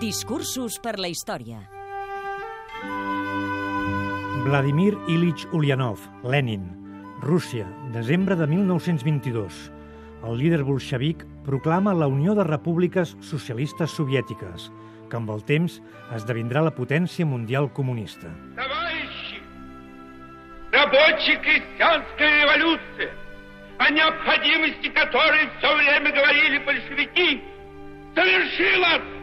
Discursos per la història. Vladimir Ilich Ulyanov, Lenin, Rússia, desembre de 1922. El líder bolxevic proclama la Unió de Repúbliques Socialistes Soviètiques, que amb el temps esdevindrà la potència mundial comunista. Товарищи, рабочая крестьянская революция, о необходимости которой все время говорили большевики, совершилась!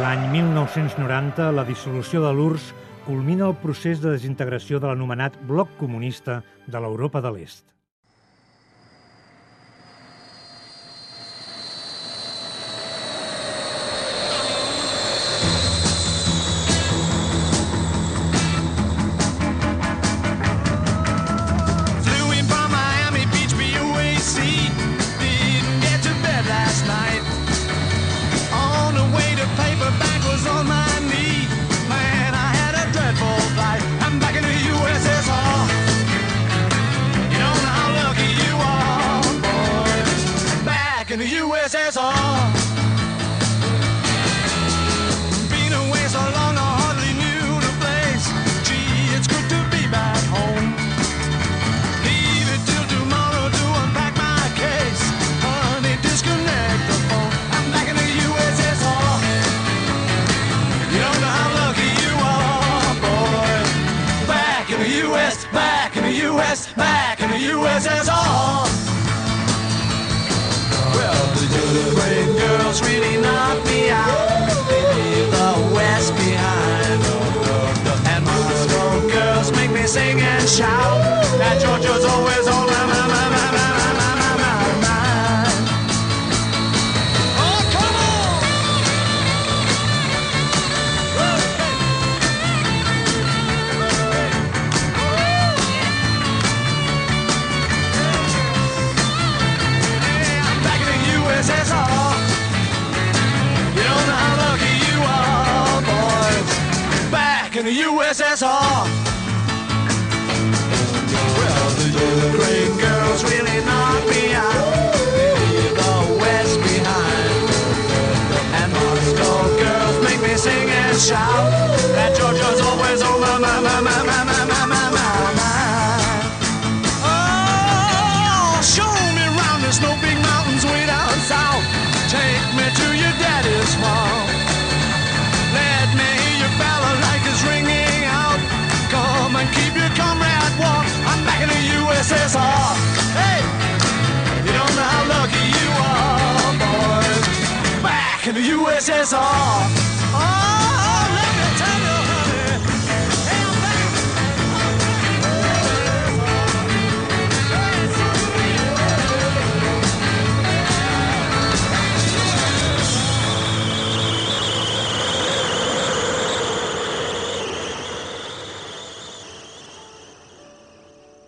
L'any 1990, la dissolució de l'URSS culmina el procés de desintegració de l'anomenat Bloc Comunista de l'Europa de l'Est. The USSR. Been away so long, I hardly knew the place. Gee, it's good to be back home. Leave it till tomorrow to unpack my case. Honey, disconnect the phone. I'm back in the USSR. You don't know how lucky you are, boy. Back in the US, back in the US, back in the USSR. Ukraine girls really knocked me out. Leave the West behind. And Moscow girls make me sing and shout. That Georgia's always on my, my, in the USSR. Well, the Ukraine girls really knock me out. Leave the West behind. And Moscow girls make me sing and shout. In the USSR.